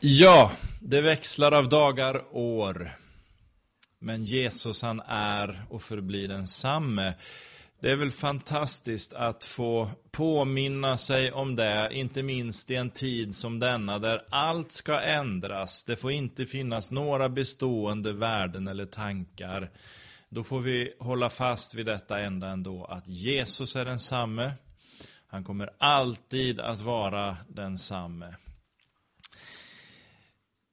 Ja, det växlar av dagar år. Men Jesus han är och förblir densamme. Det är väl fantastiskt att få påminna sig om det, inte minst i en tid som denna där allt ska ändras. Det får inte finnas några bestående värden eller tankar. Då får vi hålla fast vid detta ända ändå, att Jesus är densamme. Han kommer alltid att vara densamme.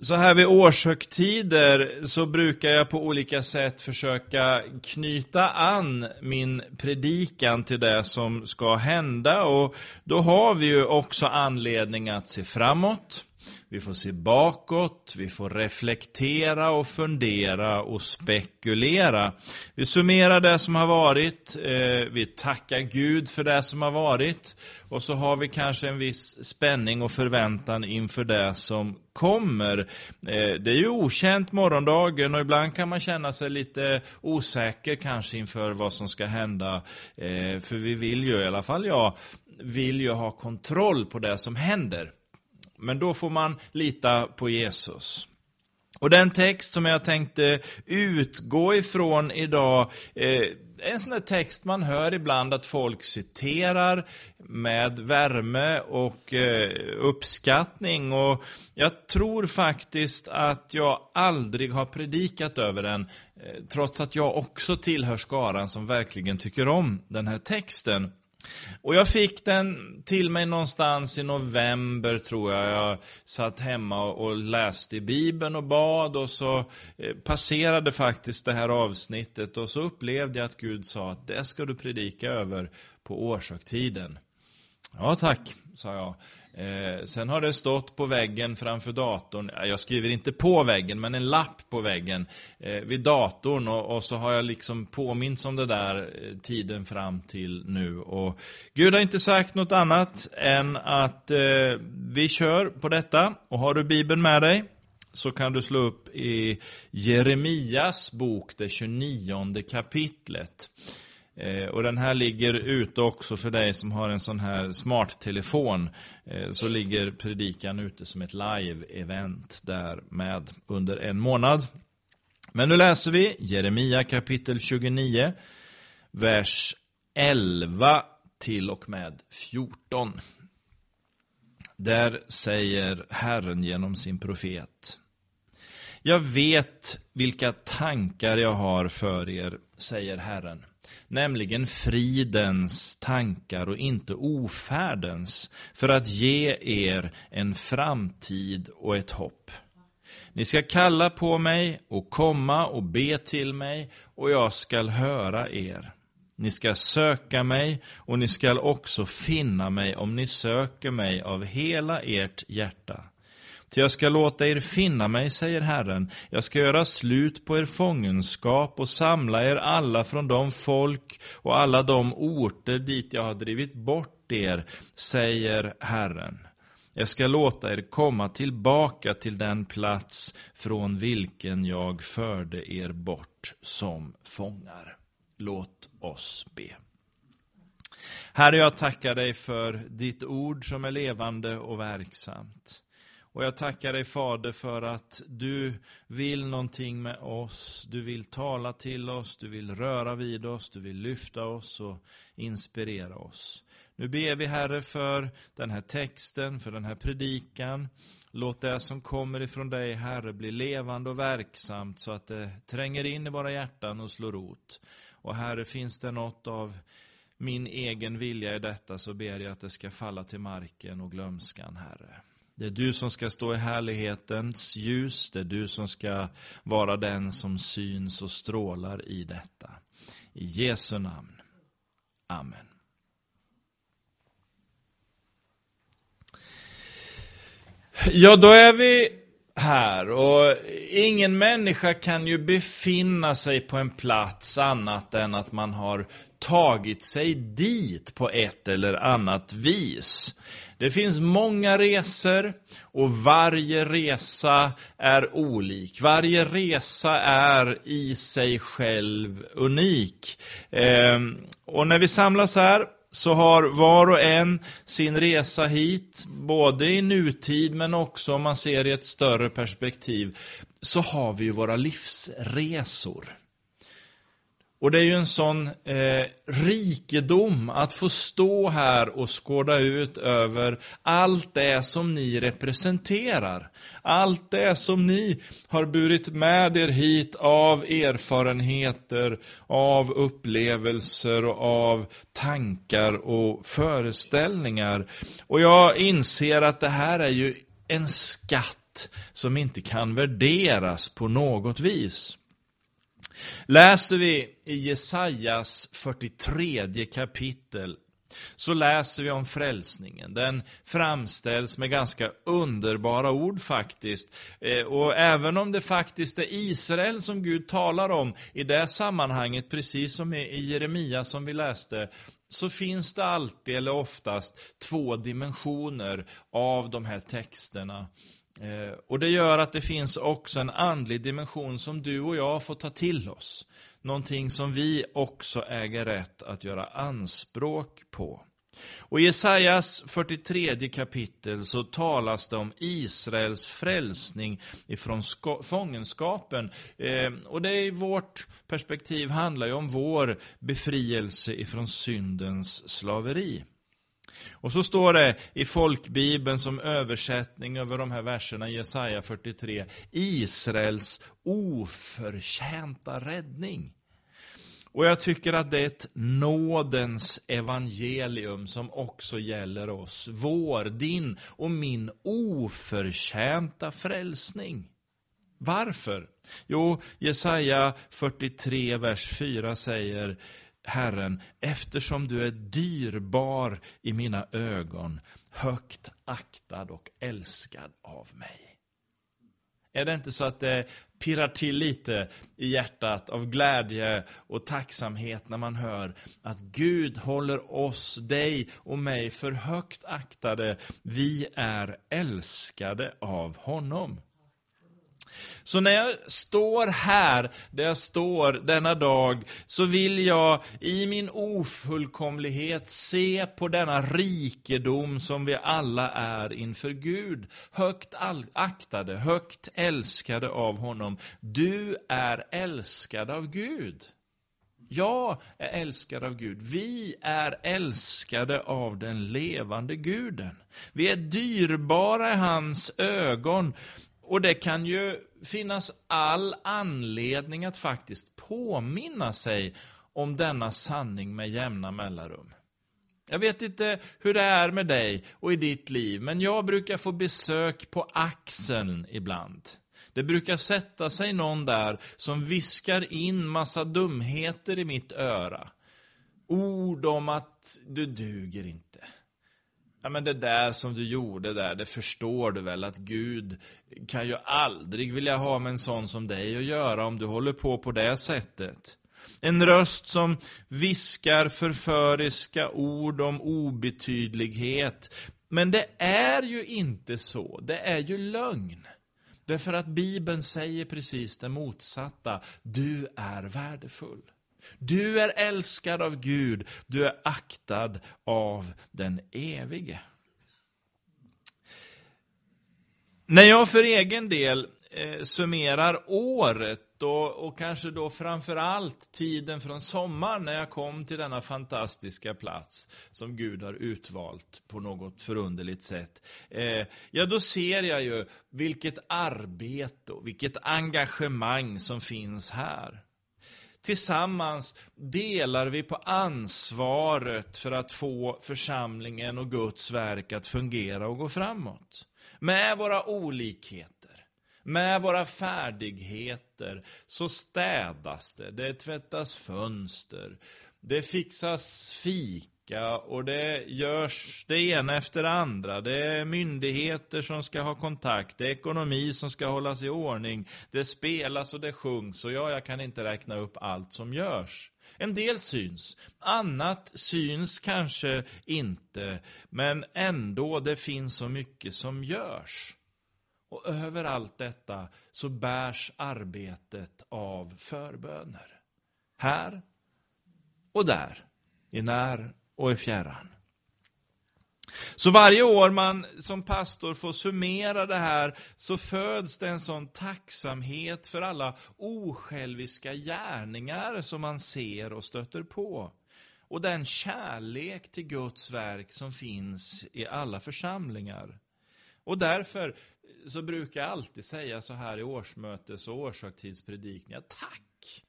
Så här vid årshögtider så brukar jag på olika sätt försöka knyta an min predikan till det som ska hända och då har vi ju också anledning att se framåt. Vi får se bakåt, vi får reflektera och fundera och spekulera. Vi summerar det som har varit, eh, vi tackar Gud för det som har varit och så har vi kanske en viss spänning och förväntan inför det som kommer. Eh, det är ju okänt morgondagen och ibland kan man känna sig lite osäker kanske inför vad som ska hända. Eh, för vi vill ju, i alla fall jag, vill ju ha kontroll på det som händer. Men då får man lita på Jesus. Och den text som jag tänkte utgå ifrån idag, eh, en sån där text man hör ibland att folk citerar med värme och eh, uppskattning. Och jag tror faktiskt att jag aldrig har predikat över den, eh, trots att jag också tillhör skaran som verkligen tycker om den här texten. Och jag fick den till mig någonstans i november tror jag. Jag satt hemma och läste i Bibeln och bad och så eh, passerade faktiskt det här avsnittet och så upplevde jag att Gud sa att det ska du predika över på årshögtiden. Ja tack, sa jag. Eh, sen har det stått på väggen framför datorn, jag skriver inte på väggen, men en lapp på väggen eh, vid datorn och, och, så har jag liksom påminns om det där eh, tiden fram till nu. Och Gud har inte sagt något annat än att eh, vi kör på detta. Och har du Bibeln med dig så kan du slå upp i Jeremias bok, det 29 kapitlet. Eh, och den här ligger ute också för dig som har en sån här smarttelefon. Eh, så ligger predikan ute som ett live-event där med under en månad. Men nu läser vi Jeremia kapitel 29, vers 11 till och med 14. Där säger Herren genom sin profet. Jag vet vilka tankar jag har för er, säger Herren nämligen fridens tankar och inte ofärdens, för att ge er en framtid och ett hopp. Ni ska kalla på mig och komma och be till mig, och jag skall höra er. Ni ska söka mig, och ni skall också finna mig om ni söker mig av hela ert hjärta. Ty jag ska låta er finna mig, säger Herren. Jag ska göra slut på er fångenskap och samla er alla från de folk och alla de orter dit jag har drivit bort er, säger Herren. Jag ska låta er komma tillbaka till den plats från vilken jag förde er bort som fångar. Låt oss be. Herre, jag tackar dig för ditt ord som är levande och verksamt. Och jag tackar dig Fader för att du vill någonting med oss. Du vill tala till oss, du vill röra vid oss, du vill lyfta oss och inspirera oss. Nu ber vi Herre för den här texten, för den här predikan. Låt det som kommer ifrån dig Herre bli levande och verksamt så att det tränger in i våra hjärtan och slår rot. Och Herre, finns det något av min egen vilja i detta så ber jag att det ska falla till marken och glömskan, Herre. Det är du som ska stå i härlighetens ljus. Det är du som ska vara den som syns och strålar i detta. I Jesu namn. Amen. Ja, då är vi här och ingen människa kan ju befinna sig på en plats annat än att man har tagit sig dit på ett eller annat vis. Det finns många resor och varje resa är olik. Varje resa är i sig själv unik. Eh, och när vi samlas här så har var och en sin resa hit, både i nutid men också om man ser i ett större perspektiv, så har vi ju våra livsresor. Och det är ju en sån eh, rikedom att få stå här och skåda ut över allt det som ni representerar. Allt det som ni har burit med er hit av erfarenheter, av upplevelser och av tankar och föreställningar. Och jag inser att det här är ju en skatt som inte kan värderas på något vis. Läser vi i Jesajas 43 kapitel så läser vi om frälsningen. Den framställs med ganska underbara ord faktiskt. Eh, och även om det faktiskt är Israel som Gud talar om i det sammanhanget, precis som i Jeremia som vi läste, så finns det alltid, eller oftast, två dimensioner av de här texterna. Eh, och det gör att det finns också en andlig dimension som du och jag får ta till oss. Någonting som vi också äger rätt att göra anspråk på. Och I Jesajas 43 kapitel så talas det om Israels frälsning ifrån fångenskapen. Eh, och det i vårt perspektiv handlar ju om vår befrielse ifrån syndens slaveri. Och så står det i folkbibeln som översättning över de här verserna i Jesaja 43, Israels oförtjänta räddning. Och jag tycker att det är ett nådens evangelium som också gäller oss. Vår, din och min oförtjänta frälsning. Varför? Jo, Jesaja 43, vers 4 säger Herren, eftersom du är dyrbar i mina ögon, högt aktad och älskad av mig. Är det inte så att det pirrar till lite i hjärtat av glädje och tacksamhet när man hör att Gud håller oss, dig och mig för högt aktade. Vi är älskade av honom. Så när jag står här, där jag står denna dag, så vill jag i min ofullkomlighet se på denna rikedom som vi alla är inför Gud. Högt aktade, högt älskade av honom. Du är älskad av Gud. Jag är älskad av Gud. Vi är älskade av den levande guden. Vi är dyrbara i hans ögon. Och det kan ju finnas all anledning att faktiskt påminna sig om denna sanning med jämna mellanrum. Jag vet inte hur det är med dig och i ditt liv, men jag brukar få besök på axeln ibland. Det brukar sätta sig någon där som viskar in massa dumheter i mitt öra. Ord om att du duger inte. Ja, men det där som du gjorde där, det förstår du väl att Gud kan ju aldrig vilja ha med en sån som dig att göra om du håller på på det sättet. En röst som viskar förföriska ord om obetydlighet. Men det är ju inte så, det är ju lögn. Därför att Bibeln säger precis det motsatta. Du är värdefull. Du är älskad av Gud, du är aktad av den evige. När jag för egen del eh, summerar året och, och kanske då framförallt tiden från sommaren när jag kom till denna fantastiska plats som Gud har utvalt på något förunderligt sätt. Eh, ja, då ser jag ju vilket arbete och vilket engagemang som finns här. Tillsammans delar vi på ansvaret för att få församlingen och Guds verk att fungera och gå framåt. Med våra olikheter, med våra färdigheter, så städas det, det tvättas fönster, det fixas fik, vecka och det görs det ena efter det andra. Det är myndigheter som ska ha kontakt, det är ekonomi som ska hållas i ordning, det spelas och det sjungs och ja, jag kan inte räkna upp allt som görs. En del syns, annat syns kanske inte, men ändå det finns så mycket som görs. Och över allt detta så bärs arbetet av förböner. Här och där, i när och i fjärran. Så varje år man som pastor får summera det här så föds det en sån tacksamhet för alla osjälviska gärningar som man ser och stöter på. Och den kärlek till Guds verk som finns i alla församlingar. Och därför så brukar jag alltid säga så här i årsmötes och årshögtidspredikningar, tack!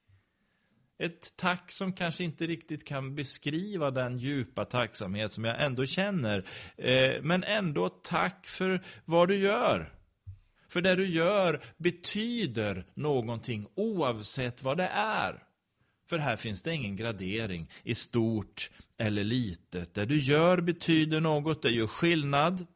Ett tack som kanske inte riktigt kan beskriva den djupa tacksamhet som jag ändå känner. Eh, men ändå tack för vad du gör. För det du gör betyder någonting oavsett vad det är. För här finns det ingen gradering i stort eller litet. Det du gör betyder något, det gör skillnad.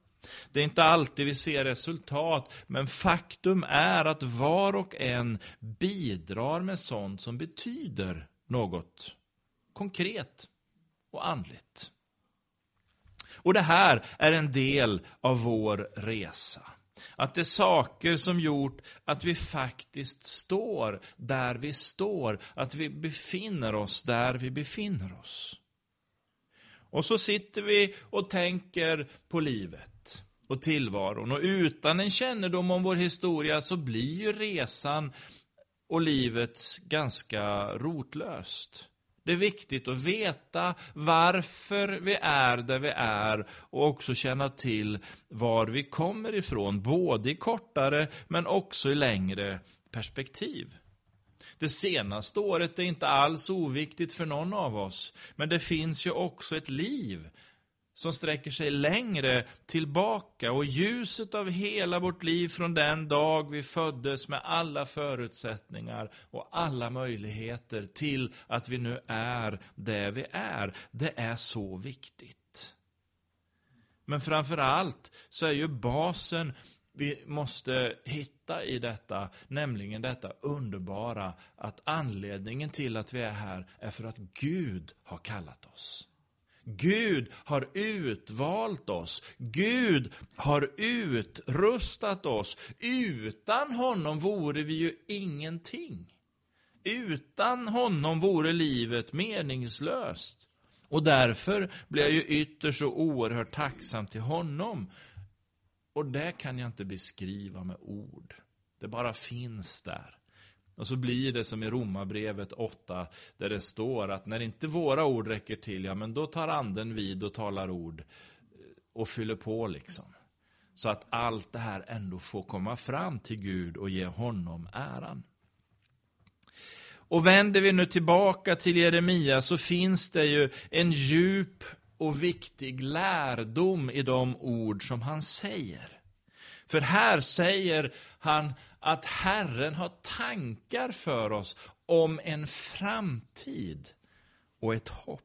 Det är inte alltid vi ser resultat, men faktum är att var och en bidrar med sånt som betyder något konkret och andligt. Och det här är en del av vår resa. Att det är saker som gjort att vi faktiskt står där vi står, att vi befinner oss där vi befinner oss. Och så sitter vi och tänker på livet och tillvaron. Och utan en kännedom om vår historia så blir ju resan och livet ganska rotlöst. Det är viktigt att veta varför vi är där vi är och också känna till var vi kommer ifrån, både i kortare men också i längre perspektiv. Det senaste året är inte alls oviktigt för någon av oss, men det finns ju också ett liv som sträcker sig längre tillbaka och ljuset av hela vårt liv från den dag vi föddes med alla förutsättningar och alla möjligheter till att vi nu är det vi är. Det är så viktigt. Men framför allt så är ju basen vi måste hitta i detta, nämligen detta underbara att anledningen till att vi är här är för att Gud har kallat oss. Gud har utvalt oss. Gud har utrustat oss. Utan honom vore vi ju ingenting. Utan honom vore livet meningslöst. Och därför blir jag ju ytterst så oerhört tacksam till honom. Och det kan jag inte beskriva med ord. Det bara finns där. Och så blir det som i Romarbrevet 8, där det står att när inte våra ord räcker till, ja men då tar anden vid och talar ord eh, och fyller på liksom. Så att allt det här ändå får komma fram till Gud och ge honom äran. Och vänder vi nu tillbaka till Jeremia så finns det ju en djup och viktig lärdom i de ord som han säger. För här säger han att Herren har tankar för oss om en framtid och ett hopp.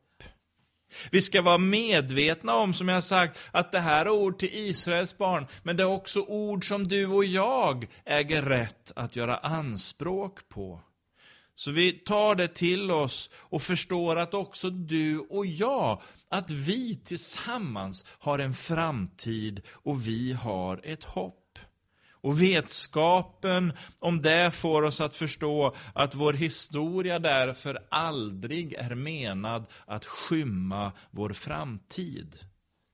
Vi ska vara medvetna om, som jag sagt, att det här är ord till Israels barn, men det är också ord som du och jag äger rätt att göra anspråk på. Så vi tar det till oss och förstår att också du och jag, att vi tillsammans har en framtid och vi har ett hopp. Och vetskapen om det får oss att förstå att vår historia därför aldrig är menad att skymma vår framtid.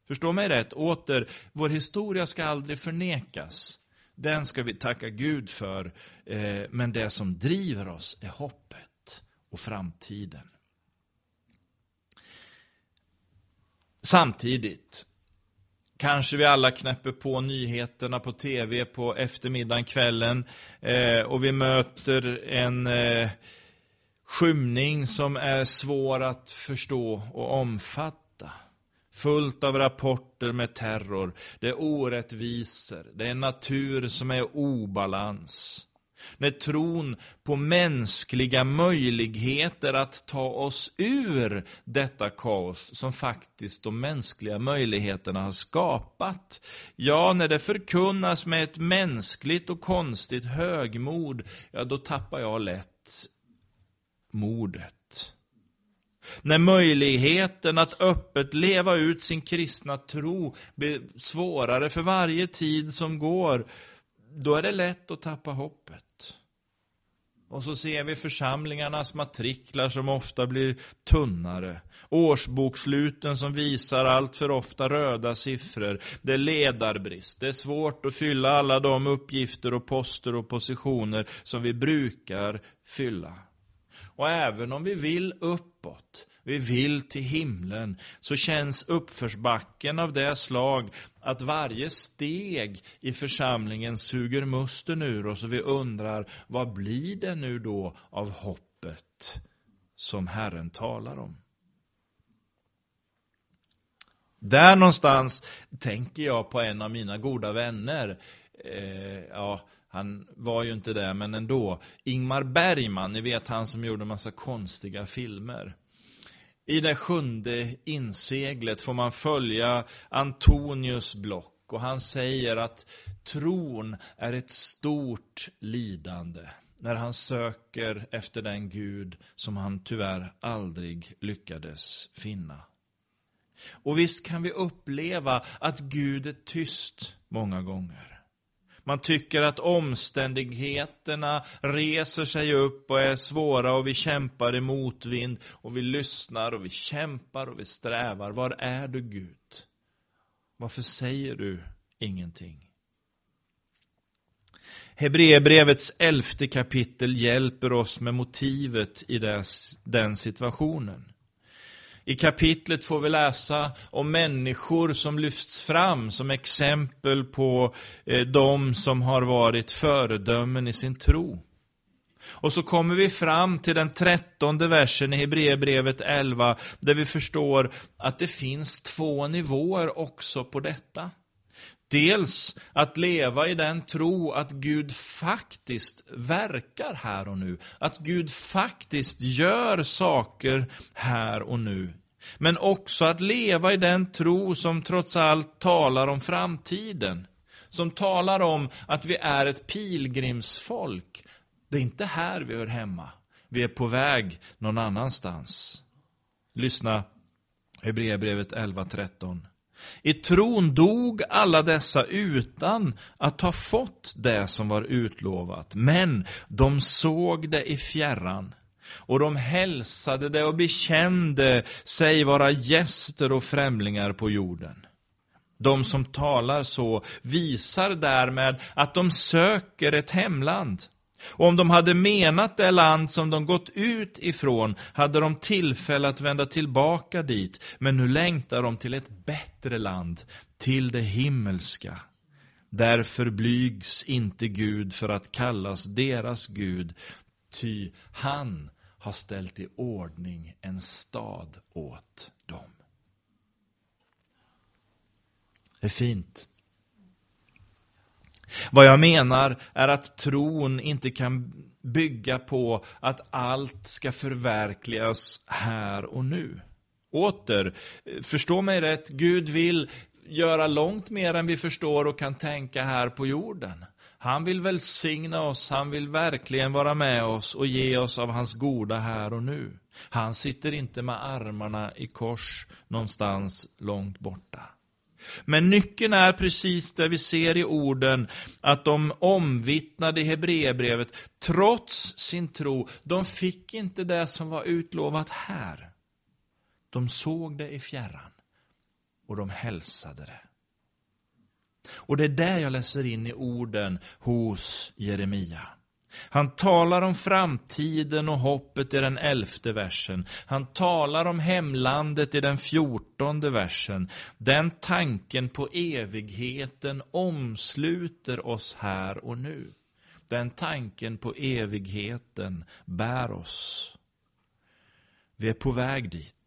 Förstå mig rätt, åter, vår historia ska aldrig förnekas. Den ska vi tacka Gud för, eh, men det som driver oss är hoppet och framtiden. Samtidigt Kanske vi alla knäpper på nyheterna på tv på eftermiddagen, kvällen eh, och vi möter en eh, skymning som är svår att förstå och omfatta. Fullt av rapporter med terror, det är orättvisor, det är en natur som är obalans. När tron på mänskliga möjligheter att ta oss ur detta kaos som faktiskt de mänskliga möjligheterna har skapat. Ja, när det förkunnas med ett mänskligt och konstigt högmod, ja då tappar jag lätt modet. När möjligheten att öppet leva ut sin kristna tro blir svårare för varje tid som går, då är det lätt att tappa hoppet. Och så ser vi församlingarnas matriklar som ofta blir tunnare. Årsboksluten som visar allt för ofta röda siffror. Det är ledarbrist. Det är svårt att fylla alla de uppgifter och poster och positioner som vi brukar fylla. Och även om vi vill uppåt, vi vill till himlen, så känns uppförsbacken av det slag att varje steg i församlingen suger musten ur oss och vi undrar, vad blir det nu då av hoppet som Herren talar om? Där någonstans tänker jag på en av mina goda vänner. Eh, ja, han var ju inte det, men ändå. Ingmar Bergman, ni vet han som gjorde en massa konstiga filmer. I det sjunde inseglet får man följa Antonius block och han säger att tron är ett stort lidande när han söker efter den Gud som han tyvärr aldrig lyckades finna. Och visst kan vi uppleva att Gud är tyst många gånger. Man tycker att omständigheterna reser sig upp och är svåra och vi kämpar i motvind och vi lyssnar och vi kämpar och vi strävar. Var är du Gud? Varför säger du ingenting? Hebreerbrevets elfte kapitel hjälper oss med motivet i den situationen. I kapitlet får vi läsa om människor som lyfts fram som exempel på eh, de som har varit föredömen i sin tro. Och så kommer vi fram till den trettonde versen i Hebreerbrevet 11, där vi förstår att det finns två nivåer också på detta. Dels att leva i den tro att Gud faktiskt verkar här och nu. Att Gud faktiskt gör saker här och nu. Men också att leva i den tro som trots allt talar om framtiden. Som talar om att vi är ett pilgrimsfolk. Det är inte här vi hör hemma. Vi är på väg någon annanstans. Lyssna, Hebreerbrevet 11.13. I tron dog alla dessa utan att ha fått det som var utlovat, men de såg det i fjärran. Och de hälsade det och bekände sig vara gäster och främlingar på jorden. De som talar så visar därmed att de söker ett hemland. Och om de hade menat det land som de gått ut ifrån hade de tillfälle att vända tillbaka dit. Men nu längtar de till ett bättre land, till det himmelska. Därför blygs inte Gud för att kallas deras Gud, ty han har ställt i ordning en stad åt dem. Det är fint. Vad jag menar är att tron inte kan bygga på att allt ska förverkligas här och nu. Åter, förstå mig rätt, Gud vill göra långt mer än vi förstår och kan tänka här på jorden. Han vill välsigna oss, han vill verkligen vara med oss och ge oss av hans goda här och nu. Han sitter inte med armarna i kors någonstans långt borta. Men nyckeln är precis det vi ser i orden, att de omvittnade i Hebreerbrevet, trots sin tro, de fick inte det som var utlovat här. De såg det i fjärran och de hälsade det. Och det är det jag läser in i orden hos Jeremia. Han talar om framtiden och hoppet i den elfte versen. Han talar om hemlandet i den fjortonde versen. Den tanken på evigheten omsluter oss här och nu. Den tanken på evigheten bär oss. Vi är på väg dit.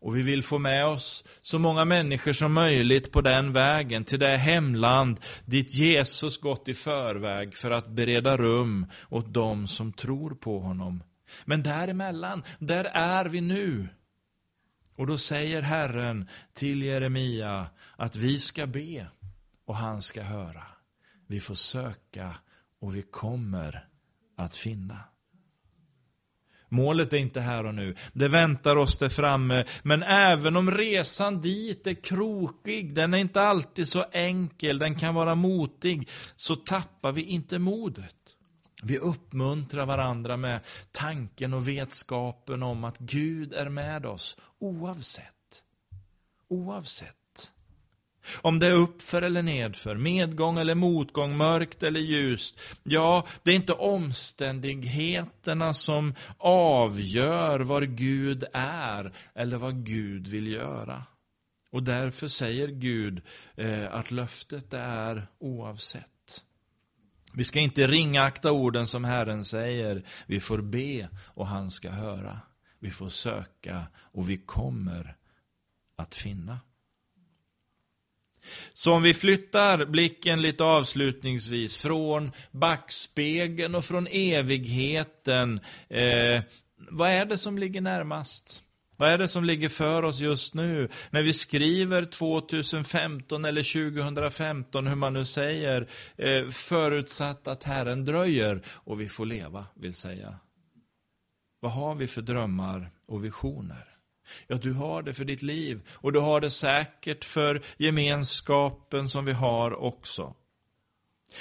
Och vi vill få med oss så många människor som möjligt på den vägen, till det hemland dit Jesus gått i förväg för att bereda rum åt dem som tror på honom. Men däremellan, där är vi nu. Och då säger Herren till Jeremia att vi ska be och han ska höra. Vi får söka och vi kommer att finna. Målet är inte här och nu. Det väntar oss där framme. Men även om resan dit är krokig, den är inte alltid så enkel, den kan vara motig, så tappar vi inte modet. Vi uppmuntrar varandra med tanken och vetskapen om att Gud är med oss oavsett. Oavsett. Om det är uppför eller nedför, medgång eller motgång, mörkt eller ljust. Ja, det är inte omständigheterna som avgör var Gud är eller vad Gud vill göra. Och därför säger Gud eh, att löftet är oavsett. Vi ska inte ringakta orden som Herren säger. Vi får be och han ska höra. Vi får söka och vi kommer att finna. Så om vi flyttar blicken lite avslutningsvis från backspegeln och från evigheten. Eh, vad är det som ligger närmast? Vad är det som ligger för oss just nu? När vi skriver 2015 eller 2015, hur man nu säger, eh, förutsatt att Herren dröjer och vi får leva, vill säga. Vad har vi för drömmar och visioner? Ja, du har det för ditt liv och du har det säkert för gemenskapen som vi har också.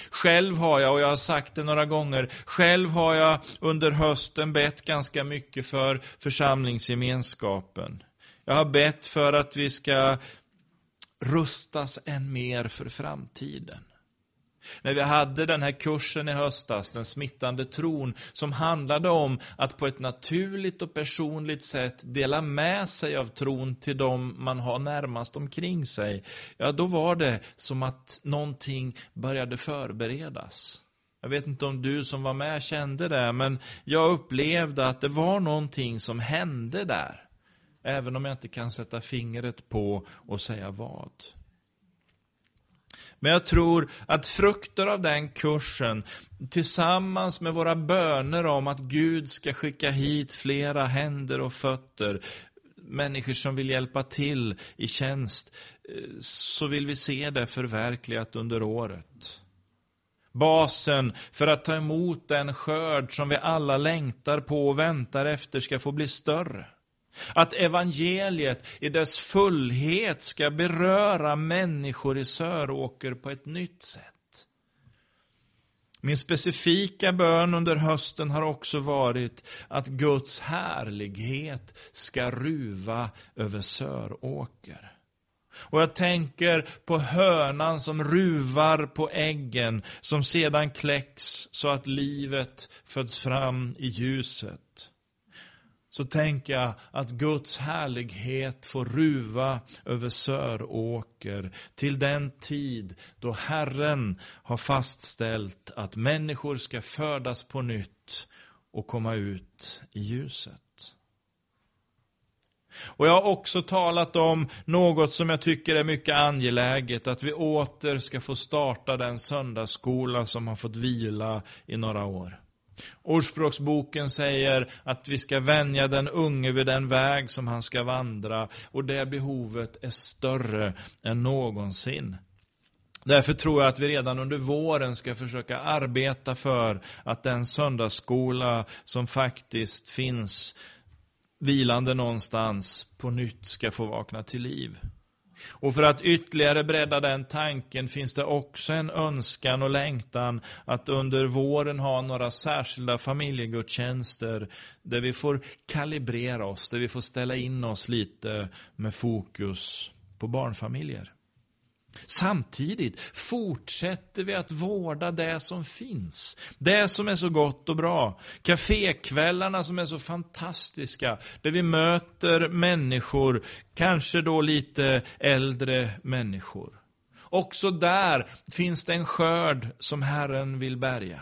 Själv har jag, och jag har sagt det några gånger, själv har jag under hösten bett ganska mycket för församlingsgemenskapen. Jag har bett för att vi ska rustas än mer för framtiden. När vi hade den här kursen i höstas, den smittande tron, som handlade om att på ett naturligt och personligt sätt dela med sig av tron till dem man har närmast omkring sig. Ja, då var det som att någonting började förberedas. Jag vet inte om du som var med kände det, men jag upplevde att det var någonting som hände där. Även om jag inte kan sätta fingret på och säga vad. Men jag tror att frukter av den kursen, tillsammans med våra böner om att Gud ska skicka hit flera händer och fötter, människor som vill hjälpa till i tjänst, så vill vi se det förverkligat under året. Basen för att ta emot den skörd som vi alla längtar på och väntar efter ska få bli större. Att evangeliet i dess fullhet ska beröra människor i Söråker på ett nytt sätt. Min specifika bön under hösten har också varit att Guds härlighet ska ruva över Söråker. Och jag tänker på hönan som ruvar på äggen som sedan kläcks så att livet föds fram i ljuset så tänker jag att Guds härlighet får ruva över Söråker till den tid då Herren har fastställt att människor ska födas på nytt och komma ut i ljuset. Och jag har också talat om något som jag tycker är mycket angeläget, att vi åter ska få starta den söndagsskola som har fått vila i några år. Ordspråksboken säger att vi ska vänja den unge vid den väg som han ska vandra och det behovet är större än någonsin. Därför tror jag att vi redan under våren ska försöka arbeta för att den söndagsskola som faktiskt finns vilande någonstans på nytt ska få vakna till liv. Och för att ytterligare bredda den tanken finns det också en önskan och längtan att under våren ha några särskilda familjegudstjänster där vi får kalibrera oss, där vi får ställa in oss lite med fokus på barnfamiljer. Samtidigt fortsätter vi att vårda det som finns. Det som är så gott och bra. Cafékvällarna som är så fantastiska. Där vi möter människor, kanske då lite äldre människor. Också där finns det en skörd som Herren vill bärga.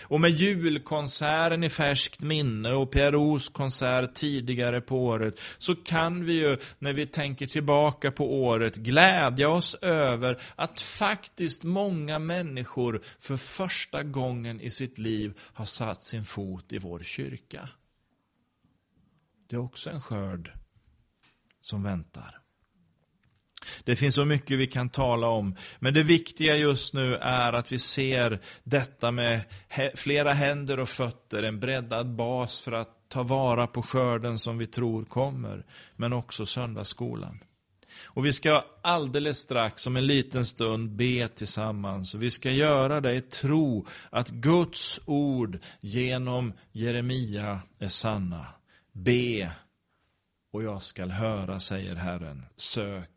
Och med julkonserten i färskt minne och PROs konsert tidigare på året så kan vi ju, när vi tänker tillbaka på året, glädja oss över att faktiskt många människor för första gången i sitt liv har satt sin fot i vår kyrka. Det är också en skörd som väntar. Det finns så mycket vi kan tala om. Men det viktiga just nu är att vi ser detta med flera händer och fötter, en breddad bas för att ta vara på skörden som vi tror kommer. Men också söndagsskolan. Och vi ska alldeles strax, om en liten stund, be tillsammans. Och vi ska göra det i tro att Guds ord genom Jeremia är sanna. Be och jag skall höra, säger Herren. Sök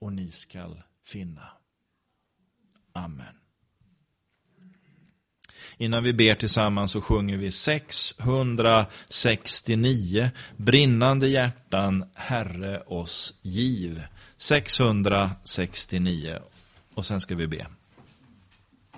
och ni skall finna. Amen. Innan vi ber tillsammans så sjunger vi 669 Brinnande hjärtan, Herre oss giv. 669 och sen ska vi be.